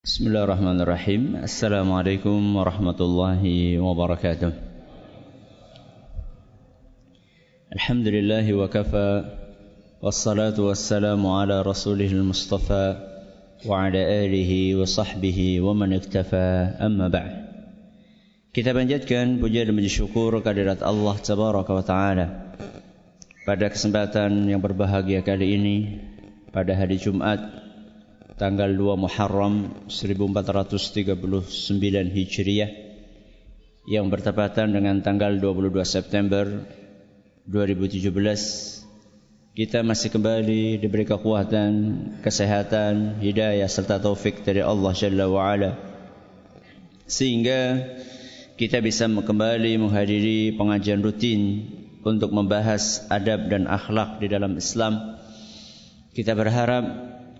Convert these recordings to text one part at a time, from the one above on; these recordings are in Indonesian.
بسم الله الرحمن الرحيم السلام عليكم ورحمة الله وبركاته الحمد لله وكفى والصلاة والسلام على رسوله المصطفى وعلى آله وصحبه ومن اكتفى أما بعد Kita panjatkan puja dan puji syukur kehadirat Allah Tabaraka wa Ta'ala Pada kesempatan yang berbahagia kali ini Pada hari Jumat Tanggal 2 Muharram 1439 Hijriah Yang bertepatan dengan tanggal 22 September 2017 Kita masih kembali diberi kekuatan, kesehatan, hidayah serta taufik dari Allah Jalla wa'ala Sehingga kita bisa kembali menghadiri pengajian rutin untuk membahas adab dan akhlak di dalam Islam. Kita berharap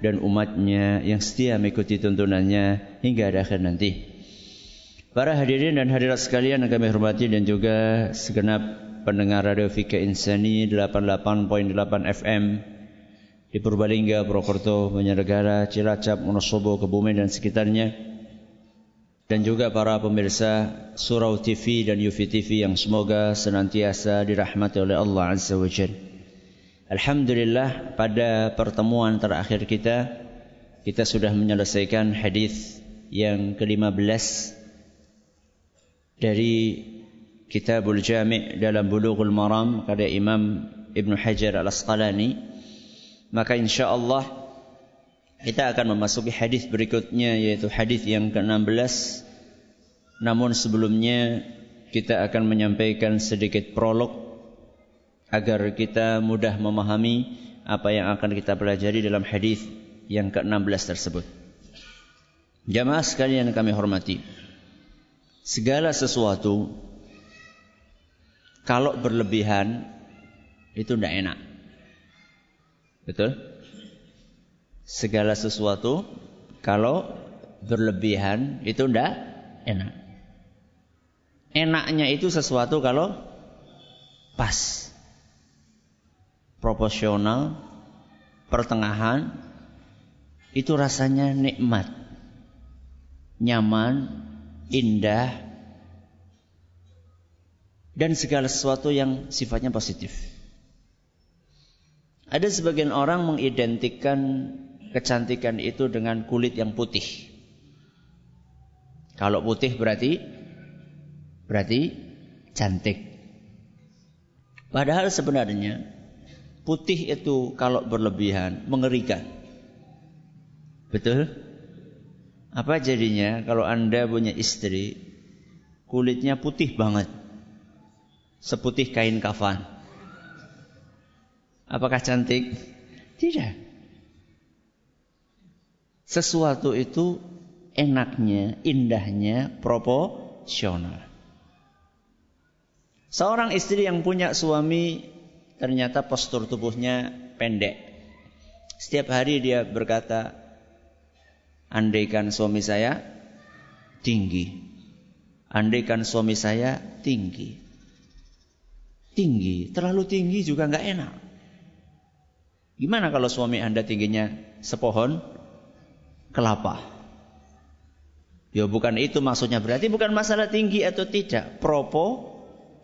dan umatnya yang setia mengikuti tuntunannya hingga akhir nanti. Para hadirin dan hadirat sekalian yang kami hormati dan juga segenap pendengar Radio Fika Insani 88.8 FM di Purbalingga, Purwokerto, Banjarnegara, Cilacap, Wonosobo, Kebumen dan sekitarnya dan juga para pemirsa Surau TV dan Yufi TV yang semoga senantiasa dirahmati oleh Allah Azza wa Jal. Alhamdulillah pada pertemuan terakhir kita kita sudah menyelesaikan hadis yang ke-15 dari Kitabul Jami' dalam Bulughul Maram karya Imam Ibn Hajar Al-Asqalani. Maka insyaallah kita akan memasuki hadis berikutnya yaitu hadis yang ke-16. Namun sebelumnya kita akan menyampaikan sedikit prolog agar kita mudah memahami apa yang akan kita pelajari dalam hadis yang ke-16 tersebut. Jamaah sekalian yang kami hormati. Segala sesuatu kalau berlebihan itu tidak enak. Betul? segala sesuatu kalau berlebihan itu ndak enak. Enaknya itu sesuatu kalau pas. Proporsional, pertengahan itu rasanya nikmat. Nyaman, indah dan segala sesuatu yang sifatnya positif. Ada sebagian orang mengidentikan kecantikan itu dengan kulit yang putih. Kalau putih berarti berarti cantik. Padahal sebenarnya putih itu kalau berlebihan mengerikan. Betul? Apa jadinya kalau Anda punya istri kulitnya putih banget. Seputih kain kafan. Apakah cantik? Tidak. Sesuatu itu enaknya, indahnya proporsional. Seorang istri yang punya suami ternyata postur tubuhnya pendek. Setiap hari dia berkata, andaikan suami saya tinggi. Andaikan suami saya tinggi. Tinggi, terlalu tinggi juga nggak enak. Gimana kalau suami Anda tingginya sepohon kelapa. Ya bukan itu maksudnya berarti bukan masalah tinggi atau tidak, propo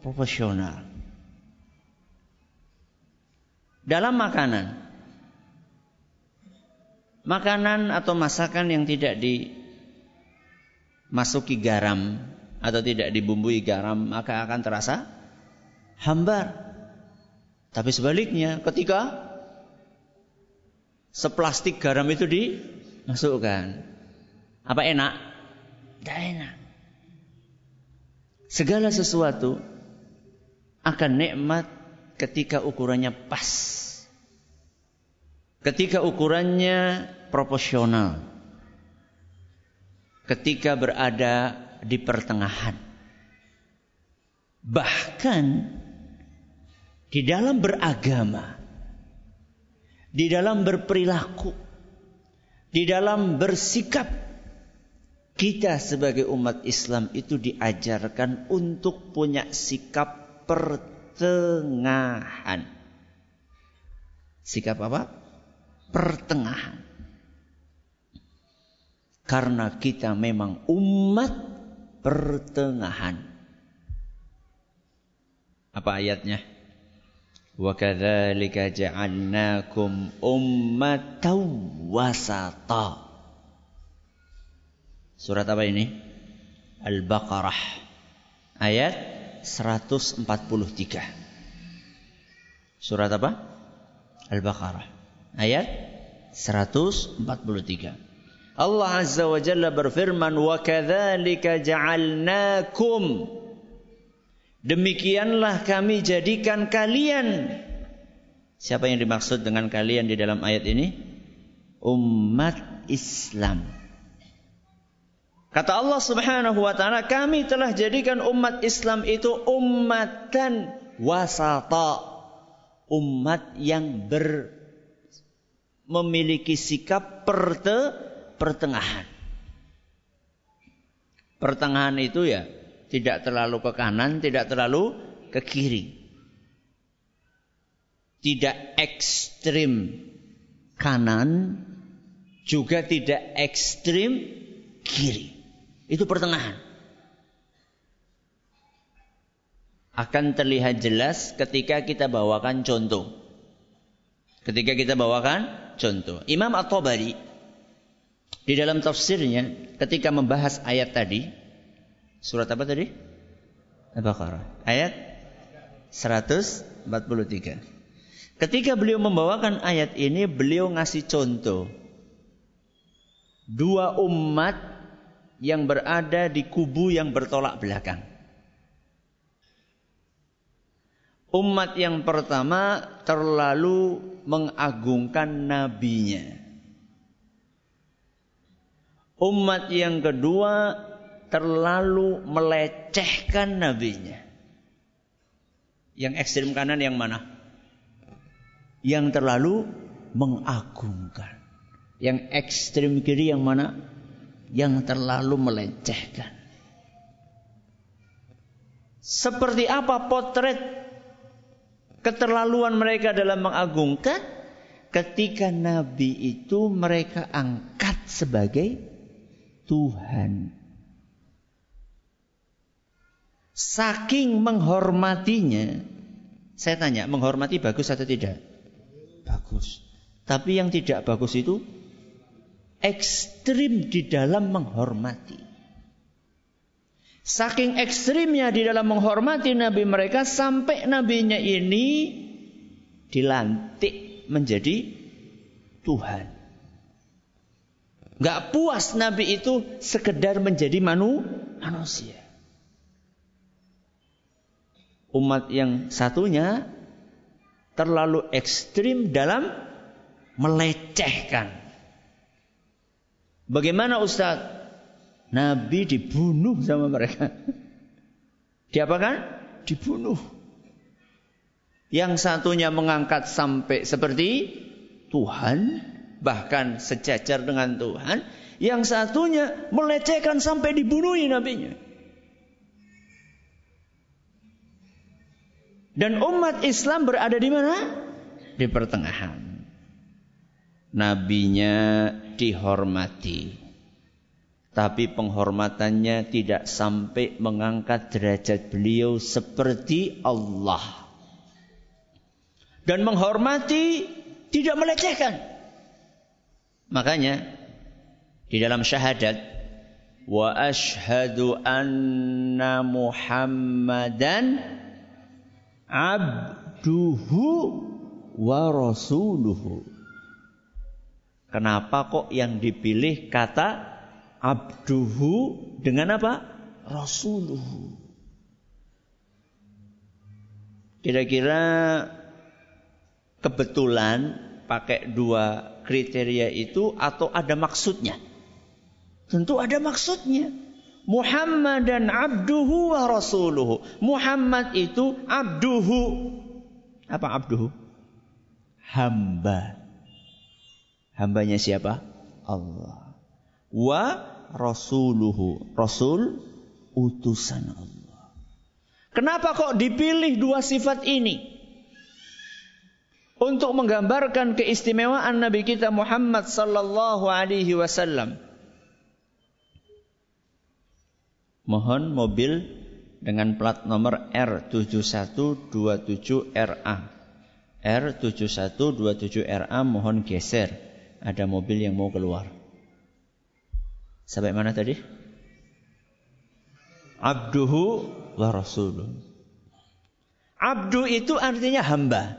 proporsional. Dalam makanan makanan atau masakan yang tidak dimasuki garam atau tidak dibumbui garam maka akan terasa hambar. Tapi sebaliknya ketika seplastik garam itu di masukkan. Apa enak? Tidak enak. Segala sesuatu akan nikmat ketika ukurannya pas. Ketika ukurannya proporsional. ketika berada di pertengahan. Bahkan di dalam beragama, di dalam berperilaku, di dalam bersikap, kita sebagai umat Islam itu diajarkan untuk punya sikap pertengahan. Sikap apa? Pertengahan. Karena kita memang umat pertengahan. Apa ayatnya? Kadzalika ja'alnakum ummatan wasata. Surat apa ini? Al-Baqarah. Ayat 143. Surat apa? Al-Baqarah. Ayat 143. Allah Azza wa Jalla berfirman wa kadzalika ja'alnakum Demikianlah kami jadikan kalian Siapa yang dimaksud dengan kalian di dalam ayat ini? Umat Islam. Kata Allah Subhanahu wa taala, kami telah jadikan umat Islam itu ummatan wasata. Umat yang ber memiliki sikap perte pertengahan. Pertengahan itu ya tidak terlalu ke kanan, tidak terlalu ke kiri. Tidak ekstrim kanan, juga tidak ekstrim kiri. Itu pertengahan. Akan terlihat jelas ketika kita bawakan contoh. Ketika kita bawakan contoh. Imam At-Tabari di dalam tafsirnya ketika membahas ayat tadi surat apa tadi? Al-Baqarah. Ayat 143. Ketika beliau membawakan ayat ini beliau ngasih contoh dua umat yang berada di kubu yang bertolak belakang. Umat yang pertama terlalu mengagungkan nabinya. Umat yang kedua terlalu melecehkan nabinya. Yang ekstrim kanan yang mana? Yang terlalu mengagungkan. Yang ekstrim kiri yang mana? Yang terlalu melecehkan. Seperti apa potret keterlaluan mereka dalam mengagungkan? Ketika Nabi itu mereka angkat sebagai Tuhan. Saking menghormatinya, saya tanya, menghormati bagus atau tidak? Bagus. Tapi yang tidak bagus itu ekstrim di dalam menghormati. Saking ekstrimnya di dalam menghormati nabi mereka sampai nabinya ini dilantik menjadi Tuhan. Gak puas Nabi itu sekedar menjadi manu, manusia. Umat yang satunya terlalu ekstrim dalam melecehkan. Bagaimana Ustaz? Nabi dibunuh sama mereka. Diapakan? Dibunuh. Yang satunya mengangkat sampai seperti Tuhan bahkan sejajar dengan Tuhan, yang satunya melecehkan sampai dibunuhi nabinya. Dan umat Islam berada di mana? Di pertengahan. Nabinya dihormati. Tapi penghormatannya tidak sampai mengangkat derajat beliau seperti Allah. Dan menghormati tidak melecehkan. Makanya di dalam syahadat wa ashhadu anna Muhammadan abduhu wa rasuluhu. Kenapa kok yang dipilih kata abduhu dengan apa? Rasuluhu. Kira-kira kebetulan pakai dua kriteria itu atau ada maksudnya? Tentu ada maksudnya. Muhammad dan abduhu wa rasuluhu. Muhammad itu abduhu. Apa abduhu? Hamba. Hambanya siapa? Allah. Wa rasuluhu. Rasul utusan Allah. Kenapa kok dipilih dua sifat ini? Untuk menggambarkan keistimewaan Nabi kita Muhammad sallallahu alaihi wasallam. Mohon mobil dengan plat nomor R7127RA. R7127RA mohon geser. Ada mobil yang mau keluar. Sampai mana tadi? Abduhu wa rasuluh. Abdu itu artinya hamba.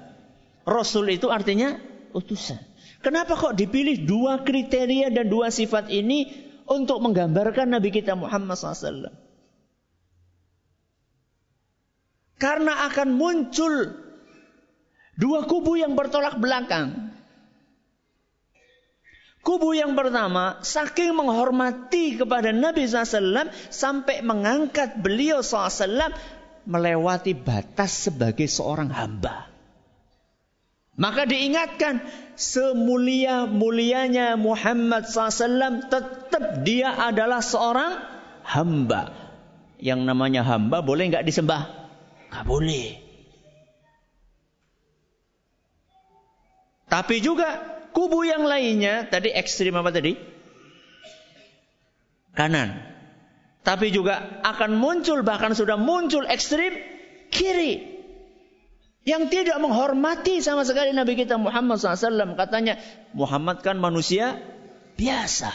Rasul itu artinya utusan. Kenapa kok dipilih dua kriteria dan dua sifat ini untuk menggambarkan Nabi kita Muhammad SAW? Karena akan muncul dua kubu yang bertolak belakang. Kubu yang pertama, saking menghormati kepada Nabi SAW sampai mengangkat beliau SAW melewati batas sebagai seorang hamba. Maka diingatkan semulia-mulianya Muhammad SAW tetap dia adalah seorang hamba. Yang namanya hamba boleh nggak disembah? Nggak boleh. Tapi juga Kubu yang lainnya tadi ekstrim apa tadi? Kanan. Tapi juga akan muncul bahkan sudah muncul ekstrim kiri. Yang tidak menghormati sama sekali Nabi kita Muhammad SAW. Katanya Muhammad kan manusia biasa.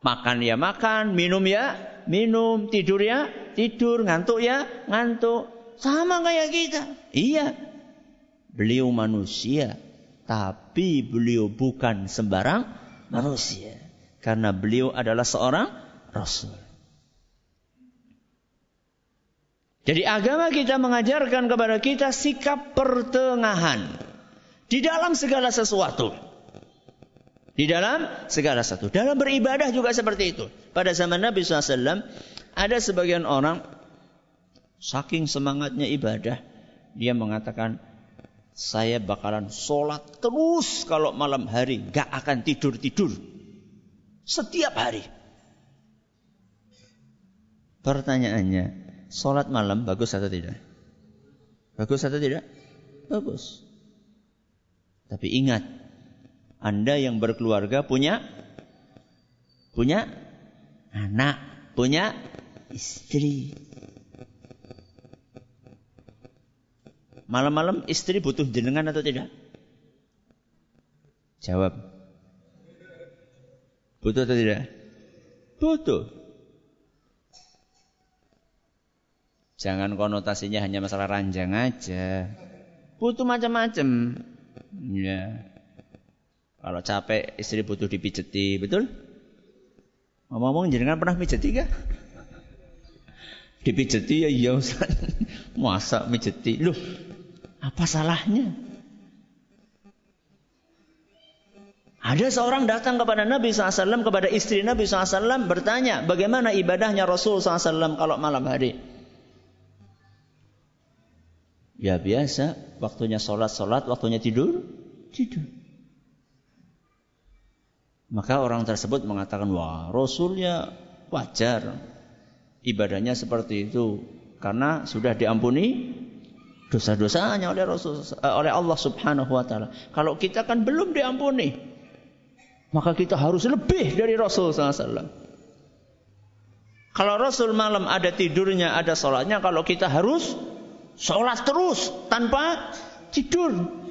Makan ya makan, minum ya minum, tidur ya tidur, ngantuk ya ngantuk. Sama kayak kita. Iya. Beliau manusia. Tapi beliau bukan sembarang manusia. Karena beliau adalah seorang Rasul. Jadi agama kita mengajarkan kepada kita sikap pertengahan. Di dalam segala sesuatu. Di dalam segala sesuatu. Dalam beribadah juga seperti itu. Pada zaman Nabi SAW, ada sebagian orang Saking semangatnya ibadah, dia mengatakan, saya bakalan sholat terus kalau malam hari. Gak akan tidur-tidur. Setiap hari. Pertanyaannya, sholat malam bagus atau tidak? Bagus atau tidak? Bagus. Tapi ingat, Anda yang berkeluarga punya punya anak, punya istri. Malam-malam istri butuh jenengan atau tidak? Jawab. Butuh atau tidak? Butuh. Jangan konotasinya hanya masalah ranjang aja. Butuh macam-macam. Ya. Kalau capek istri butuh dipijeti, betul? Ngomong-ngomong jenengan pernah pijeti gak? Dipijeti ya iya Ustaz. Masa mijeti? Loh, apa salahnya? Ada seorang datang kepada Nabi SAW, kepada istri Nabi SAW, bertanya, bagaimana ibadahnya Rasul SAW kalau malam hari? Ya biasa, waktunya sholat-sholat, waktunya tidur, tidur. Maka orang tersebut mengatakan, wah Rasul ya wajar. Ibadahnya seperti itu. Karena sudah diampuni dosa-dosanya oleh Rasul uh, oleh Allah Subhanahu wa taala. Kalau kita kan belum diampuni, maka kita harus lebih dari Rasul SAW. Kalau Rasul malam ada tidurnya, ada sholatnya, kalau kita harus sholat terus tanpa tidur.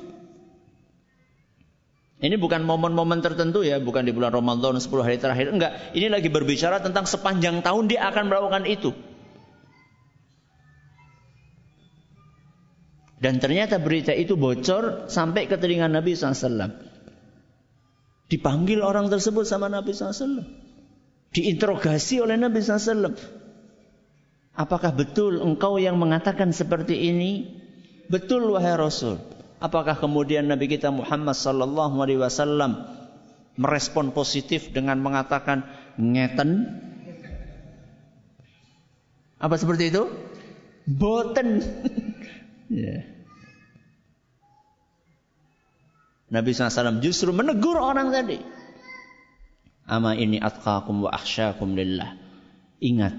Ini bukan momen-momen tertentu ya, bukan di bulan Ramadan 10 hari terakhir, enggak. Ini lagi berbicara tentang sepanjang tahun dia akan melakukan itu. Dan ternyata berita itu bocor sampai ke telinga Nabi SAW. Dipanggil orang tersebut sama Nabi SAW. Diinterogasi oleh Nabi SAW. Apakah betul engkau yang mengatakan seperti ini? Betul wahai Rasul. Apakah kemudian Nabi kita Muhammad sallallahu alaihi wasallam merespon positif dengan mengatakan ngeten? Apa seperti itu? Boten. yeah. Nabi SAW justru menegur orang tadi. Ama ini atqakum wa akhsyakum lillah. Ingat,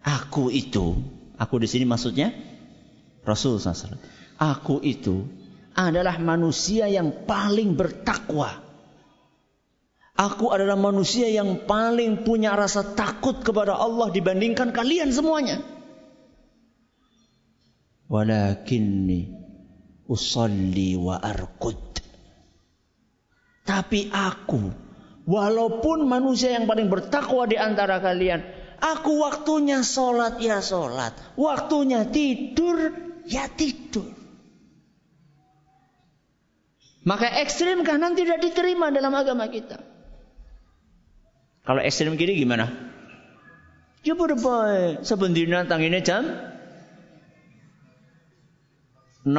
aku itu, aku di sini maksudnya Rasul SAW. Aku itu adalah manusia yang paling bertakwa. Aku adalah manusia yang paling punya rasa takut kepada Allah dibandingkan kalian semuanya. Walakinni usalli wa arqud. Tapi aku Walaupun manusia yang paling bertakwa di antara kalian. Aku waktunya sholat ya sholat. Waktunya tidur ya tidur. Maka ekstrim kanan tidak diterima dalam agama kita. Kalau ekstrim kiri gimana? Ya berbaik. Sebenarnya tang ini jam 6.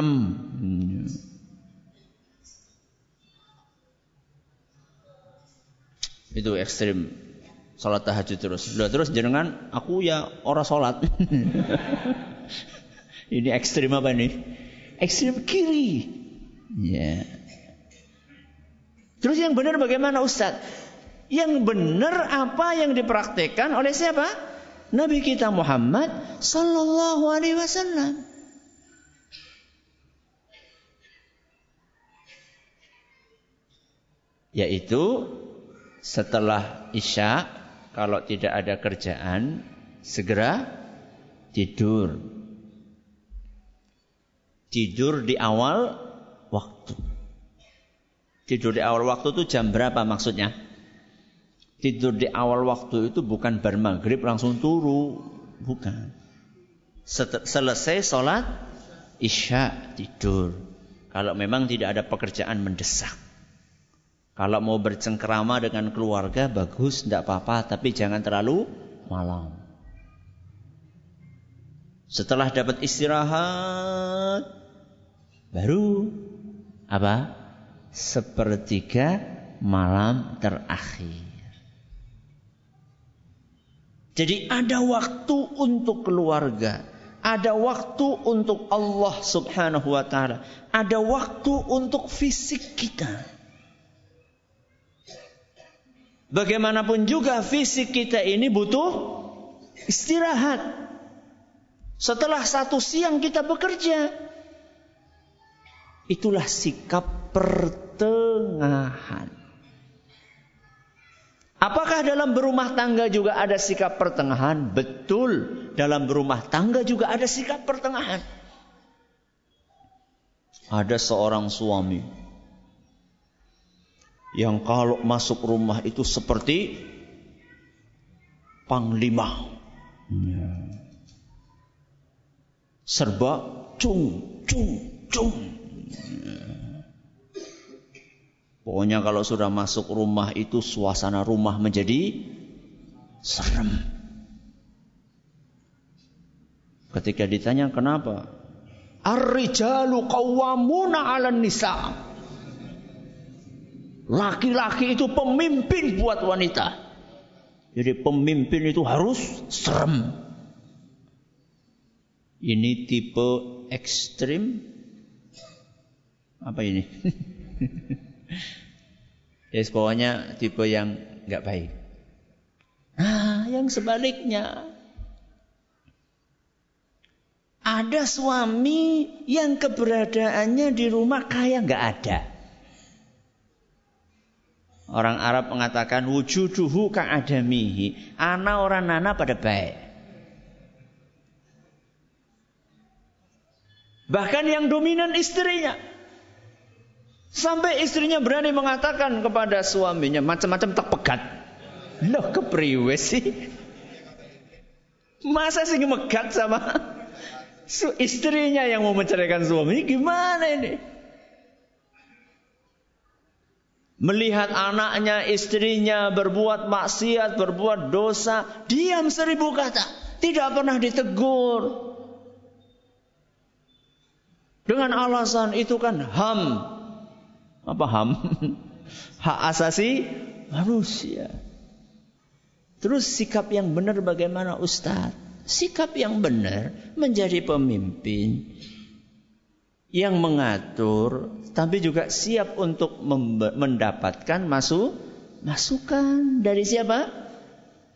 Itu ekstrim. Salat tahajud terus. Udah terus jenengan aku ya orang salat. ini ekstrim apa nih? Ekstrim kiri. Ya. Yeah. Terus yang benar bagaimana Ustaz? Yang benar apa yang dipraktekkan oleh siapa? Nabi kita Muhammad sallallahu alaihi wasallam. Yaitu setelah Isya kalau tidak ada kerjaan segera tidur. Tidur di awal waktu. Tidur di awal waktu itu jam berapa maksudnya? Tidur di awal waktu itu bukan bar maghrib langsung turu, bukan. Selesai sholat isya tidur. Kalau memang tidak ada pekerjaan mendesak. Kalau mau bercengkerama dengan keluarga bagus, tidak apa-apa, tapi jangan terlalu malam. Setelah dapat istirahat, baru apa? Sepertiga malam terakhir. Jadi ada waktu untuk keluarga, ada waktu untuk Allah Subhanahu wa taala, ada waktu untuk fisik kita. Bagaimanapun juga fisik kita ini butuh istirahat. Setelah satu siang kita bekerja. Itulah sikap pertengahan. Apakah dalam berumah tangga juga ada sikap pertengahan? Betul, dalam berumah tangga juga ada sikap pertengahan. Ada seorang suami yang kalau masuk rumah itu seperti panglima. Ya. Serba cung, cung, cung. Ya. Pokoknya kalau sudah masuk rumah itu suasana rumah menjadi serem. Ketika ditanya kenapa? Ar-rijalu qawwamuna 'alan nisa'. Laki-laki itu pemimpin buat wanita. Jadi pemimpin itu harus serem. Ini tipe ekstrim. Apa ini? ya yes, tipe yang nggak baik. Nah, yang sebaliknya. Ada suami yang keberadaannya di rumah kayak nggak ada. Orang Arab mengatakan wujuduhu ka'adamihi. Ana orang nana pada baik. Bahkan yang dominan istrinya. Sampai istrinya berani mengatakan kepada suaminya macam-macam tak pegat. Loh kepriwe sih? Masa sih megat sama istrinya yang mau menceraikan suami? Gimana ini? Melihat anaknya, istrinya berbuat maksiat, berbuat dosa, diam seribu kata, tidak pernah ditegur. Dengan alasan itu kan HAM. Apa HAM? Hak asasi manusia. Terus sikap yang benar bagaimana Ustadz? Sikap yang benar menjadi pemimpin yang mengatur tapi juga siap untuk mendapatkan masuk masukan dari siapa?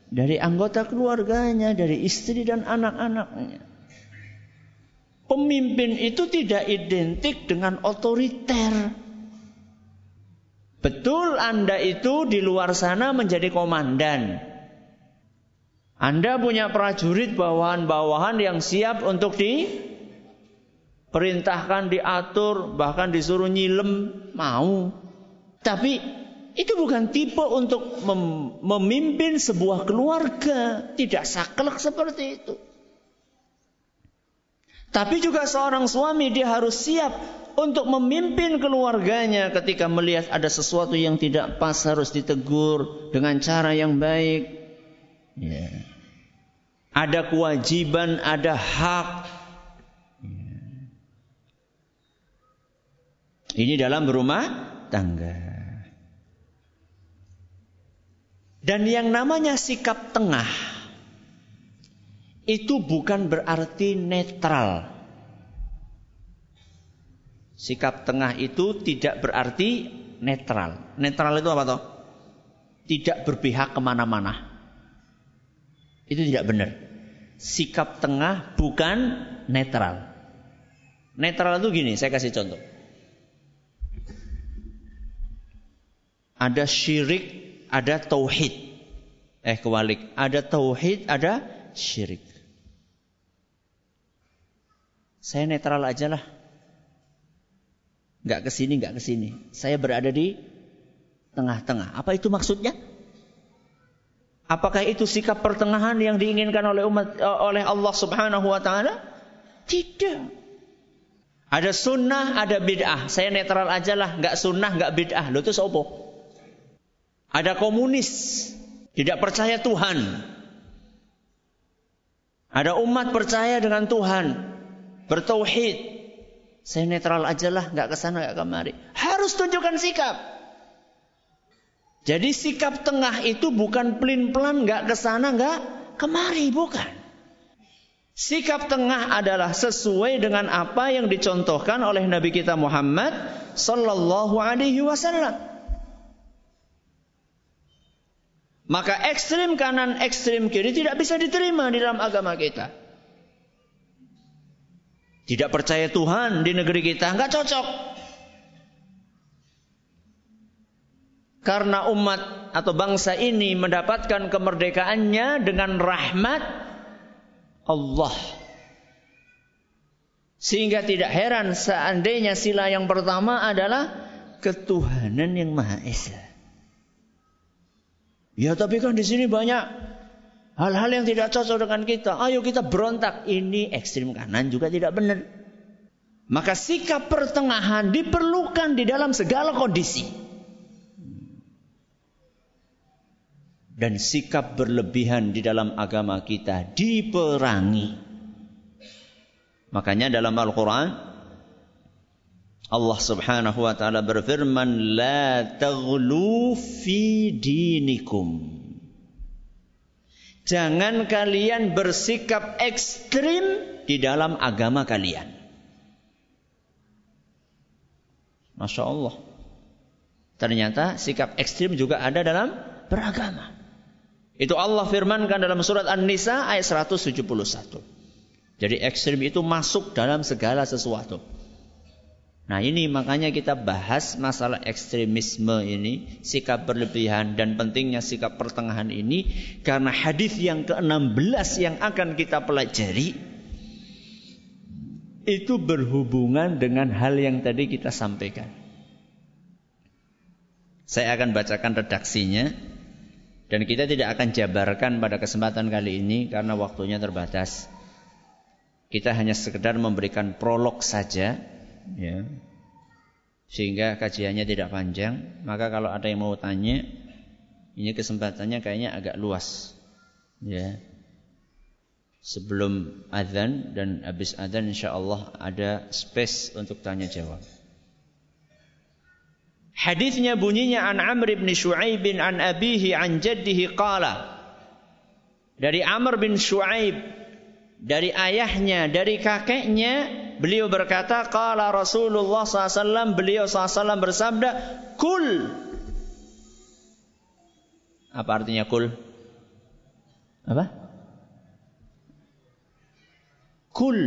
Dari anggota keluarganya, dari istri dan anak-anaknya. Pemimpin itu tidak identik dengan otoriter. Betul Anda itu di luar sana menjadi komandan. Anda punya prajurit bawahan-bawahan yang siap untuk diperintahkan, diatur, bahkan disuruh nyilem, mau. Tapi itu bukan tipe untuk mem memimpin sebuah keluarga. Tidak saklek seperti itu. Tapi juga seorang suami dia harus siap untuk memimpin keluarganya ketika melihat ada sesuatu yang tidak pas harus ditegur dengan cara yang baik. Ya. Ada kewajiban, ada hak. Ini dalam berumah tangga. Dan yang namanya sikap tengah itu bukan berarti netral. Sikap tengah itu tidak berarti netral. Netral itu apa toh? Tidak berpihak ke mana-mana. Itu tidak benar. Sikap tengah bukan netral. Netral itu gini, saya kasih contoh. Ada syirik, ada tauhid. Eh kebalik, ada tauhid, ada syirik. Saya netral aja lah. Nggak ke sini, nggak ke sini. Saya berada di tengah-tengah. Apa itu maksudnya? Apakah itu sikap pertengahan yang diinginkan oleh umat oleh Allah Subhanahu wa taala? Tidak. Ada sunnah, ada bid'ah. Saya netral aja lah, nggak sunnah, nggak bid'ah. Lo itu sopo? Ada komunis, tidak percaya Tuhan. Ada umat percaya dengan Tuhan, bertauhid. Saya netral aja lah, nggak ke sana nggak kemari. Harus tunjukkan sikap. Jadi sikap tengah itu bukan pelin-pelan, nggak ke sana nggak kemari, bukan. Sikap tengah adalah sesuai dengan apa yang dicontohkan oleh Nabi kita Muhammad Sallallahu Alaihi Wasallam. Maka ekstrim kanan, ekstrim kiri tidak bisa diterima di dalam agama kita. Tidak percaya Tuhan di negeri kita nggak cocok. Karena umat atau bangsa ini mendapatkan kemerdekaannya dengan rahmat Allah. Sehingga tidak heran seandainya sila yang pertama adalah ketuhanan yang Maha Esa. Ya tapi kan di sini banyak Hal-hal yang tidak cocok dengan kita. Ayo kita berontak. Ini ekstrim kanan juga tidak benar. Maka sikap pertengahan diperlukan di dalam segala kondisi. Dan sikap berlebihan di dalam agama kita diperangi. Makanya dalam Al-Quran Allah subhanahu wa ta'ala berfirman La taghlu fi dinikum Jangan kalian bersikap ekstrim di dalam agama kalian. Masya Allah. Ternyata sikap ekstrim juga ada dalam beragama. Itu Allah firmankan dalam surat An-Nisa ayat 171. Jadi ekstrim itu masuk dalam segala sesuatu. Nah ini makanya kita bahas masalah ekstremisme ini, sikap berlebihan dan pentingnya sikap pertengahan ini karena hadis yang ke-16 yang akan kita pelajari itu berhubungan dengan hal yang tadi kita sampaikan. Saya akan bacakan redaksinya dan kita tidak akan jabarkan pada kesempatan kali ini karena waktunya terbatas. Kita hanya sekedar memberikan prolog saja ya. Sehingga kajiannya tidak panjang, maka kalau ada yang mau tanya, ini kesempatannya kayaknya agak luas. Ya. sebelum adzan dan habis adzan insyaallah ada space untuk tanya jawab. Hadisnya bunyinya an Amr bin Shu'aib an abihi an jaddihi qala. Dari Amr bin Shu'aib dari ayahnya, dari kakeknya, beliau berkata, qala Rasulullah SAW, beliau SAW bersabda, kul. Apa artinya kul? Apa? Kul.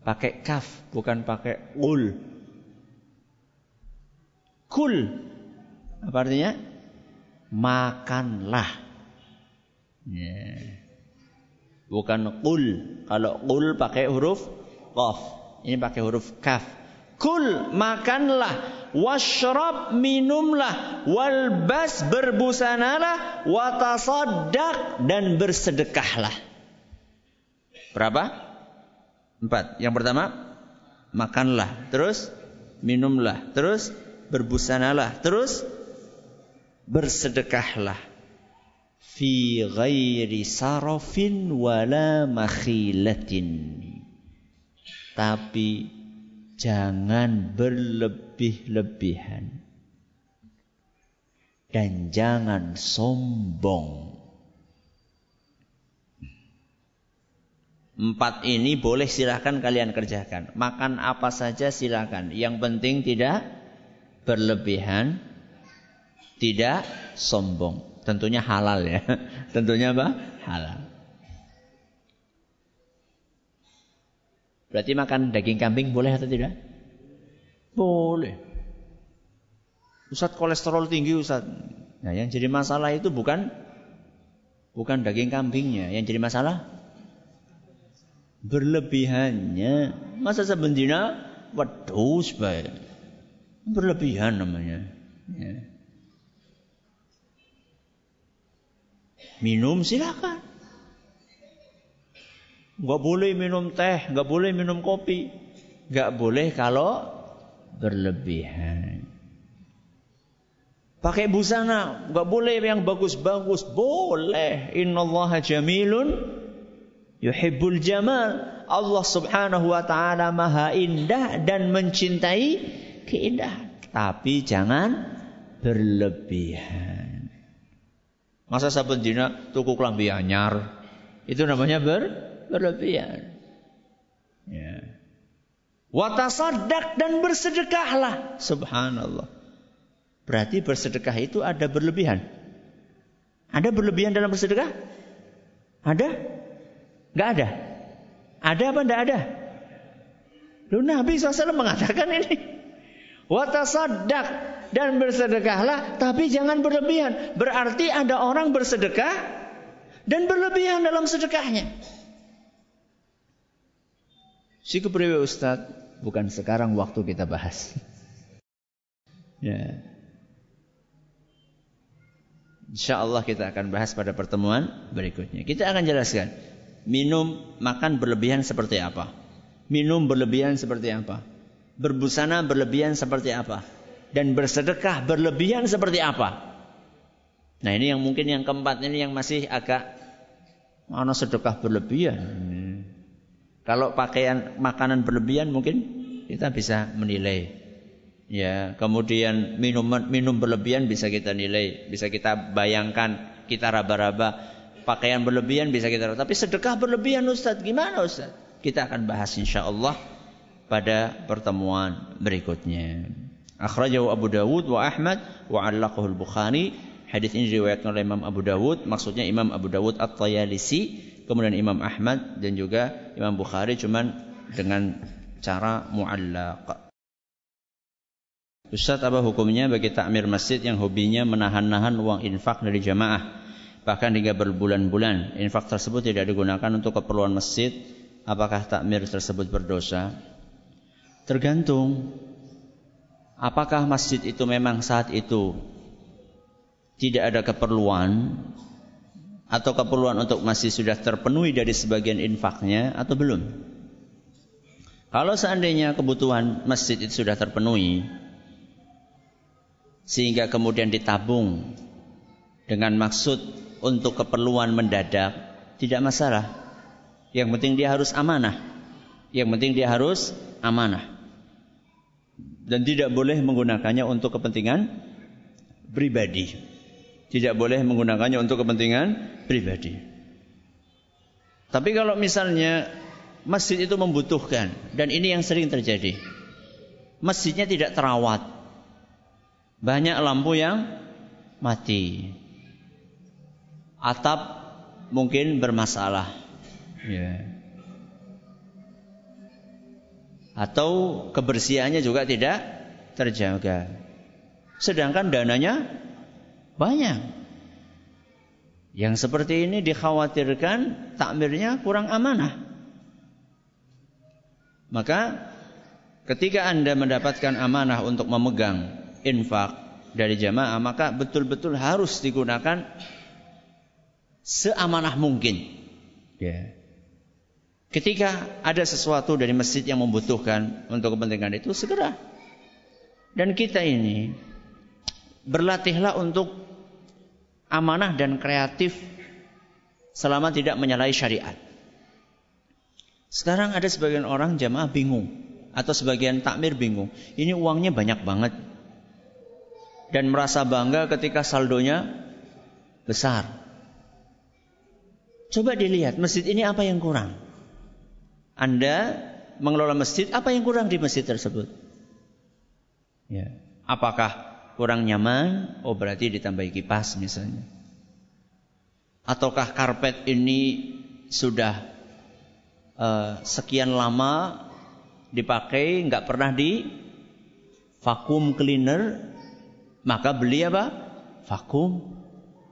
Pakai kaf, bukan pakai ul. Kul. Apa artinya? Makanlah. Yeah. Bukan kul. Kalau kul pakai huruf qaf. Ini pakai huruf kaf. Kul makanlah. Washrab minumlah. Walbas berbusanalah. Watasaddaq dan bersedekahlah. Berapa? Empat. Yang pertama, makanlah. Terus, minumlah. Terus, berbusanalah. Terus bersedekahlah. Fi ghairi sarafin wala makhilatin. Tapi jangan berlebih-lebihan. Dan jangan sombong. Empat ini boleh silahkan kalian kerjakan. Makan apa saja silahkan. Yang penting tidak berlebihan, tidak sombong. Tentunya halal ya. Tentunya apa? Halal. Berarti makan daging kambing boleh atau tidak? Boleh. Ustaz kolesterol tinggi Ustaz. Nah, yang jadi masalah itu bukan bukan daging kambingnya. Yang jadi masalah berlebihannya. Masa sebenarnya wedus baik. Berlebihan namanya. Ya. Minum silakan. Gak boleh minum teh, gak boleh minum kopi. Gak boleh kalau berlebihan. Pakai busana, gak boleh yang bagus-bagus. Boleh. Innallaha jamilun yuhibbul jamal. Allah subhanahu wa ta'ala maha indah dan mencintai keindahan. Tapi jangan berlebihan. Masa saben dina tuku klambi anyar. Itu namanya ber berlebihan. Ya. Watasadak dan bersedekahlah. Subhanallah. Berarti bersedekah itu ada berlebihan. Ada berlebihan dalam bersedekah? Ada? Gak ada? Ada apa enggak ada? Lu Nabi SAW mengatakan ini. Watasadak dan bersedekahlah, tapi jangan berlebihan. Berarti ada orang bersedekah dan berlebihan dalam sedekahnya. Si kepriwe Ustaz, bukan sekarang waktu kita bahas. ya. Insya Allah kita akan bahas pada pertemuan berikutnya. Kita akan jelaskan minum makan berlebihan seperti apa. Minum berlebihan seperti apa berbusana berlebihan seperti apa dan bersedekah berlebihan seperti apa. Nah ini yang mungkin yang keempat ini yang masih agak mana sedekah berlebihan. Kalau pakaian makanan berlebihan mungkin kita bisa menilai. Ya, kemudian minuman minum berlebihan bisa kita nilai, bisa kita bayangkan, kita raba-raba. Pakaian berlebihan bisa kita tapi sedekah berlebihan Ustaz, gimana Ustaz? Kita akan bahas insya Allah pada pertemuan berikutnya. Akhrajahu Abu Dawud wa Ahmad wa 'allaqahu al-Bukhari. Hadis ini diriwayatkan oleh Imam Abu Dawud, maksudnya Imam Abu Dawud At-Tayalisi, kemudian Imam Ahmad dan juga Imam Bukhari cuman dengan cara mu'allaq. Ustaz apa hukumnya bagi takmir masjid yang hobinya menahan-nahan uang infak dari jamaah bahkan hingga berbulan-bulan infak tersebut tidak digunakan untuk keperluan masjid apakah takmir tersebut berdosa Tergantung apakah masjid itu memang saat itu tidak ada keperluan atau keperluan untuk masjid sudah terpenuhi dari sebagian infaknya atau belum. Kalau seandainya kebutuhan masjid itu sudah terpenuhi sehingga kemudian ditabung dengan maksud untuk keperluan mendadak tidak masalah. Yang penting dia harus amanah. Yang penting dia harus amanah. Dan tidak boleh menggunakannya untuk kepentingan pribadi. Tidak boleh menggunakannya untuk kepentingan pribadi. Tapi kalau misalnya masjid itu membutuhkan dan ini yang sering terjadi. Masjidnya tidak terawat. Banyak lampu yang mati. Atap mungkin bermasalah. Ya. Atau kebersihannya juga tidak terjaga. Sedangkan dananya banyak. Yang seperti ini dikhawatirkan takmirnya kurang amanah. Maka ketika Anda mendapatkan amanah untuk memegang infak dari jamaah, maka betul-betul harus digunakan seamanah mungkin. Ya. Ketika ada sesuatu dari masjid yang membutuhkan untuk kepentingan itu segera. Dan kita ini berlatihlah untuk amanah dan kreatif selama tidak menyalahi syariat. Sekarang ada sebagian orang jamaah bingung atau sebagian takmir bingung. Ini uangnya banyak banget. Dan merasa bangga ketika saldonya besar. Coba dilihat masjid ini apa yang kurang. Anda mengelola masjid, apa yang kurang di masjid tersebut? Ya. Apakah kurang nyaman? Oh berarti ditambahi kipas misalnya. Ataukah karpet ini sudah uh, sekian lama dipakai, nggak pernah di vakum cleaner, maka beli apa? Vakum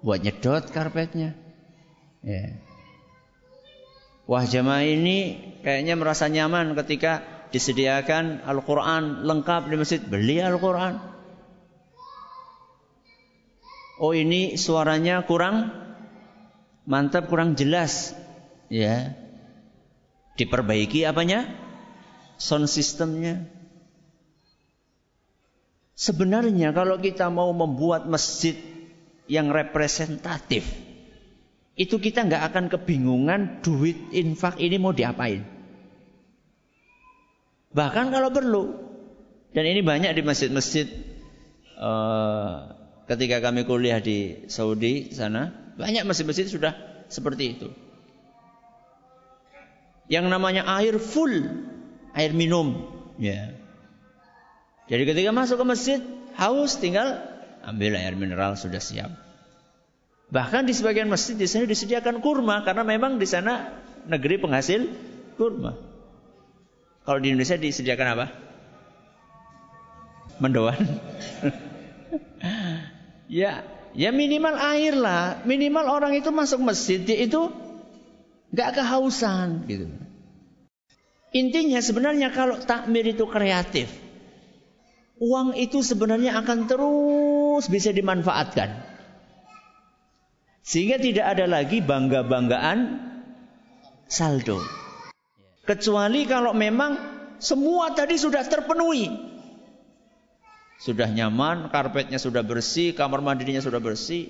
buat nyedot karpetnya. Ya. Wah jamaah ini kayaknya merasa nyaman ketika disediakan Al-Quran lengkap di masjid. Beli Al-Quran. Oh ini suaranya kurang mantap, kurang jelas. Ya. Diperbaiki apanya? Sound systemnya. Sebenarnya kalau kita mau membuat masjid yang representatif, itu kita nggak akan kebingungan duit infak ini mau diapain. Bahkan kalau perlu, dan ini banyak di masjid-masjid uh, ketika kami kuliah di Saudi sana, banyak masjid-masjid sudah seperti itu. Yang namanya air full, air minum, ya. Jadi ketika masuk ke masjid, haus tinggal ambil air mineral sudah siap. Bahkan di sebagian masjid di sana disediakan kurma karena memang di sana negeri penghasil kurma. Kalau di Indonesia disediakan apa? Mendoan. ya, ya minimal air lah. Minimal orang itu masuk masjid dia itu nggak kehausan gitu. Intinya sebenarnya kalau takmir itu kreatif, uang itu sebenarnya akan terus bisa dimanfaatkan. Sehingga tidak ada lagi bangga-banggaan saldo. Kecuali kalau memang semua tadi sudah terpenuhi. Sudah nyaman, karpetnya sudah bersih, kamar mandinya sudah bersih.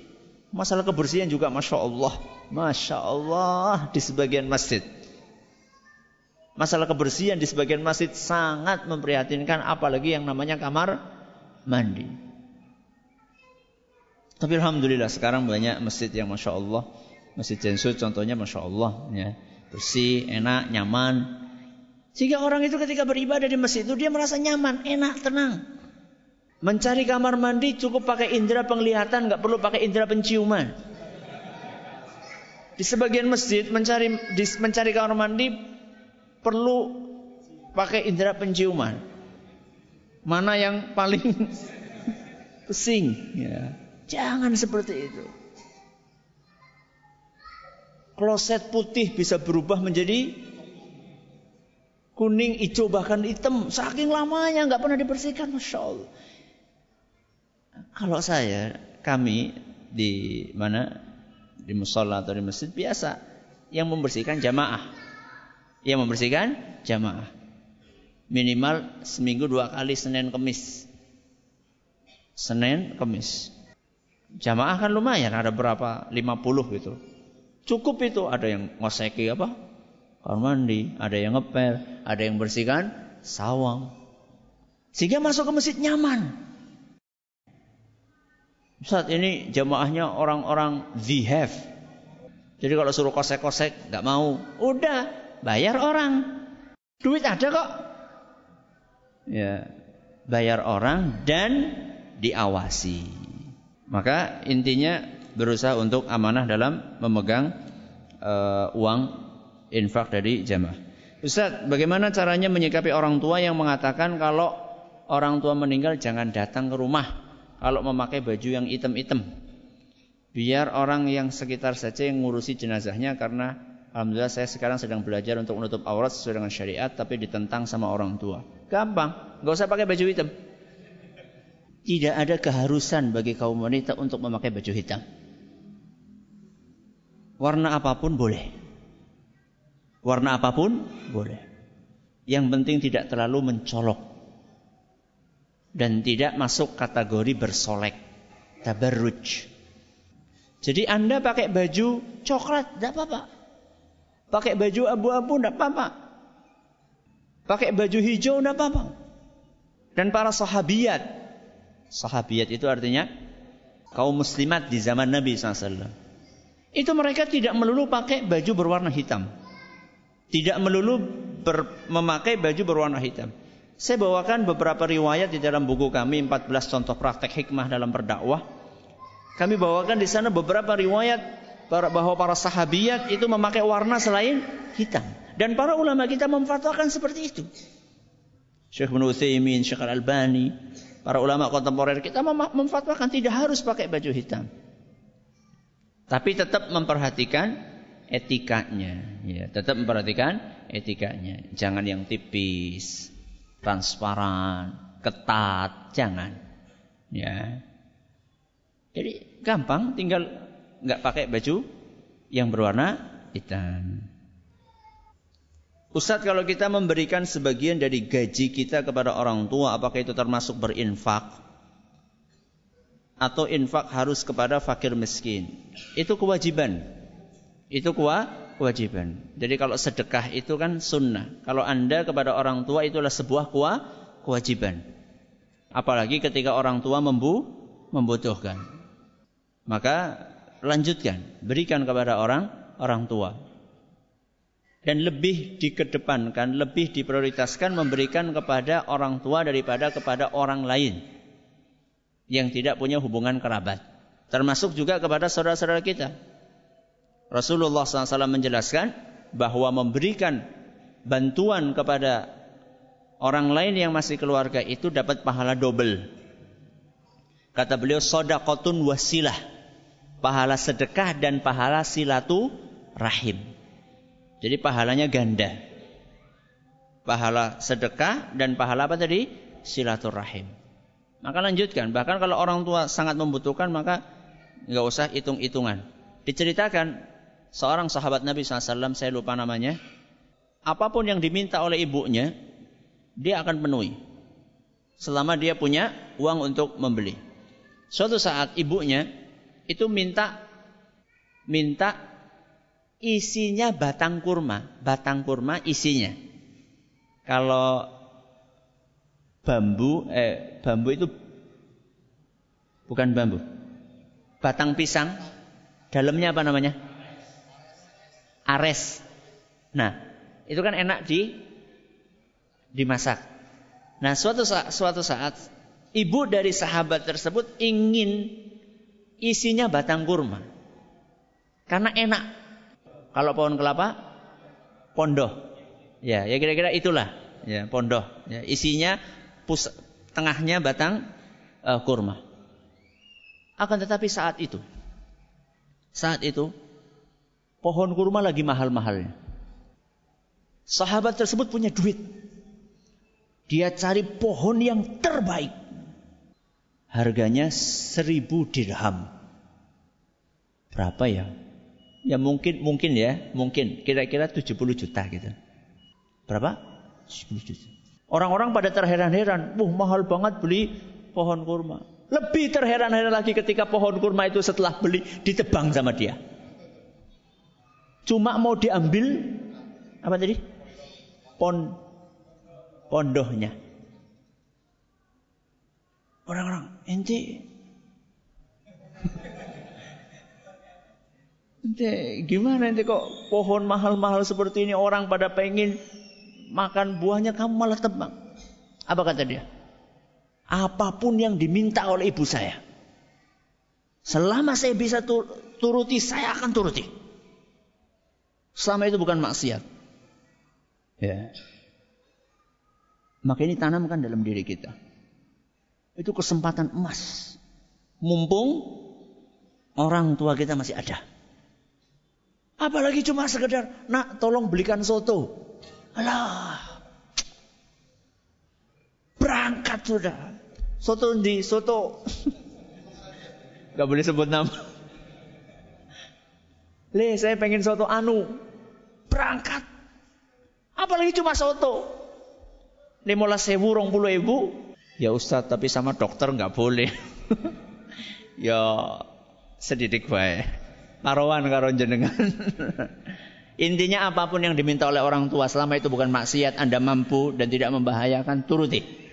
Masalah kebersihan juga Masya Allah. Masya Allah di sebagian masjid. Masalah kebersihan di sebagian masjid sangat memprihatinkan apalagi yang namanya kamar mandi. Tapi alhamdulillah sekarang banyak masjid yang masya Allah, masjid Jensut contohnya masya Allah, ya bersih, enak, nyaman. Sehingga orang itu ketika beribadah di masjid itu dia merasa nyaman, enak, tenang. Mencari kamar mandi cukup pakai indera penglihatan, nggak perlu pakai indera penciuman. Di sebagian masjid mencari di, mencari kamar mandi perlu pakai indera penciuman. Mana yang paling pesing? Ya. Jangan seperti itu. Kloset putih bisa berubah menjadi kuning, hijau, bahkan hitam. Saking lamanya nggak pernah dibersihkan, masya Allah. Kalau saya, kami di mana di musola atau di masjid biasa yang membersihkan jamaah, yang membersihkan jamaah minimal seminggu dua kali Senin Kemis. Senin Kemis. Jamaah kan lumayan, ada berapa? 50 gitu. Cukup itu. Ada yang ngoseki apa? Kamar mandi. Ada yang ngepel. Ada yang bersihkan sawang. Sehingga masuk ke masjid nyaman. Saat ini jamaahnya orang-orang the have. Jadi kalau suruh kosek-kosek nggak mau. Udah bayar orang. Duit ada kok. Ya, bayar orang dan diawasi. Maka intinya berusaha untuk amanah dalam memegang uh, uang infak dari jamaah. Ustaz, bagaimana caranya menyikapi orang tua yang mengatakan kalau orang tua meninggal jangan datang ke rumah kalau memakai baju yang hitam-hitam. Biar orang yang sekitar saja yang ngurusi jenazahnya karena alhamdulillah saya sekarang sedang belajar untuk menutup aurat sesuai dengan syariat tapi ditentang sama orang tua. Gampang, nggak usah pakai baju hitam. Tidak ada keharusan bagi kaum wanita untuk memakai baju hitam. Warna apa pun boleh. Warna apa pun boleh. Yang penting tidak terlalu mencolok. Dan tidak masuk kategori bersolek. Tabarruj. Jadi Anda pakai baju coklat, tidak apa-apa. Pakai baju abu-abu, tidak apa-apa. Pakai baju hijau, tidak apa-apa. Dan para sahabiat, sahabiat itu artinya kaum muslimat di zaman Nabi SAW. Itu mereka tidak melulu pakai baju berwarna hitam. Tidak melulu ber, memakai baju berwarna hitam. Saya bawakan beberapa riwayat di dalam buku kami 14 contoh praktek hikmah dalam berdakwah kami bawakan di sana beberapa riwayat bahwa para sahabiat itu memakai warna selain hitam. Dan para ulama kita memfatwakan seperti itu. Syekh bin Utsaimin, Syekh Al-Albani, para ulama kontemporer kita memfatwakan tidak harus pakai baju hitam. Tapi tetap memperhatikan etikanya, ya, tetap memperhatikan etikanya. Jangan yang tipis, transparan, ketat, jangan. Ya. Jadi gampang tinggal nggak pakai baju yang berwarna hitam. Ustadz kalau kita memberikan sebagian dari gaji kita kepada orang tua apakah itu termasuk berinfak? Atau infak harus kepada fakir miskin? Itu kewajiban. Itu kewajiban. Jadi kalau sedekah itu kan sunnah. Kalau anda kepada orang tua itulah sebuah kewajiban. Apalagi ketika orang tua membu membutuhkan. Maka lanjutkan, berikan kepada orang orang tua. Dan lebih dikedepankan, lebih diprioritaskan memberikan kepada orang tua daripada kepada orang lain yang tidak punya hubungan kerabat. Termasuk juga kepada saudara-saudara kita. Rasulullah SAW menjelaskan bahwa memberikan bantuan kepada orang lain yang masih keluarga itu dapat pahala double. Kata beliau, sodakotun wasilah pahala sedekah dan pahala silatu rahim. Jadi pahalanya ganda. Pahala sedekah dan pahala apa tadi? Silaturahim. Maka lanjutkan. Bahkan kalau orang tua sangat membutuhkan maka nggak usah hitung-hitungan. Diceritakan seorang sahabat Nabi SAW, saya lupa namanya. Apa pun yang diminta oleh ibunya, dia akan penuhi. Selama dia punya uang untuk membeli. Suatu saat ibunya itu minta minta isinya batang kurma, batang kurma isinya. Kalau bambu eh bambu itu bukan bambu. Batang pisang dalamnya apa namanya? Ares. Nah, itu kan enak di dimasak. Nah, suatu saat, suatu saat ibu dari sahabat tersebut ingin isinya batang kurma. Karena enak. Kalau pohon kelapa, pondoh. Ya, ya kira-kira itulah. Ya, pondoh. Ya, isinya pus tengahnya batang uh, kurma. Akan tetapi saat itu, saat itu pohon kurma lagi mahal-mahalnya. Sahabat tersebut punya duit. Dia cari pohon yang terbaik. Harganya seribu dirham. Berapa ya? Ya mungkin mungkin ya, mungkin kira-kira 70 juta gitu. Berapa? 70 juta. Orang-orang pada terheran-heran, "Wah, mahal banget beli pohon kurma." Lebih terheran-heran lagi ketika pohon kurma itu setelah beli ditebang sama dia. Cuma mau diambil apa tadi? Pon pondohnya. Orang-orang, ente Ente gimana ente kok pohon mahal-mahal seperti ini orang pada pengen makan buahnya kamu malah tebang. Apa kata dia? Apa pun yang diminta oleh ibu saya. Selama saya bisa turuti, saya akan turuti. Selama itu bukan maksiat. Ya. Maka ini tanamkan dalam diri kita. Itu kesempatan emas. Mumpung orang tua kita masih ada. Apalagi cuma sekedar, nak tolong belikan soto. Alah. Berangkat sudah. Soto di soto. Gak boleh sebut nama. Le, saya pengen soto anu. Berangkat. Apalagi cuma soto. Lima sewu, rong puluh ibu. Ya Ustadz, tapi sama dokter nggak boleh. ya sedikit baik karowan karo jenengan. Intinya apa pun yang diminta oleh orang tua selama itu bukan maksiat, Anda mampu dan tidak membahayakan, turuti.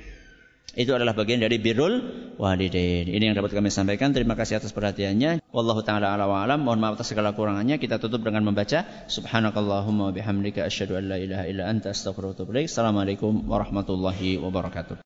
Itu adalah bagian dari birrul walidain. Ini yang dapat kami sampaikan. Terima kasih atas perhatiannya. Wallahu taala ala wa alam. Mohon maaf atas segala kurangannya. Kita tutup dengan membaca subhanakallahumma bihamdika asyhadu an la ilaha illa anta astaghfiruka wa atubu. Assalamualaikum warahmatullahi wabarakatuh.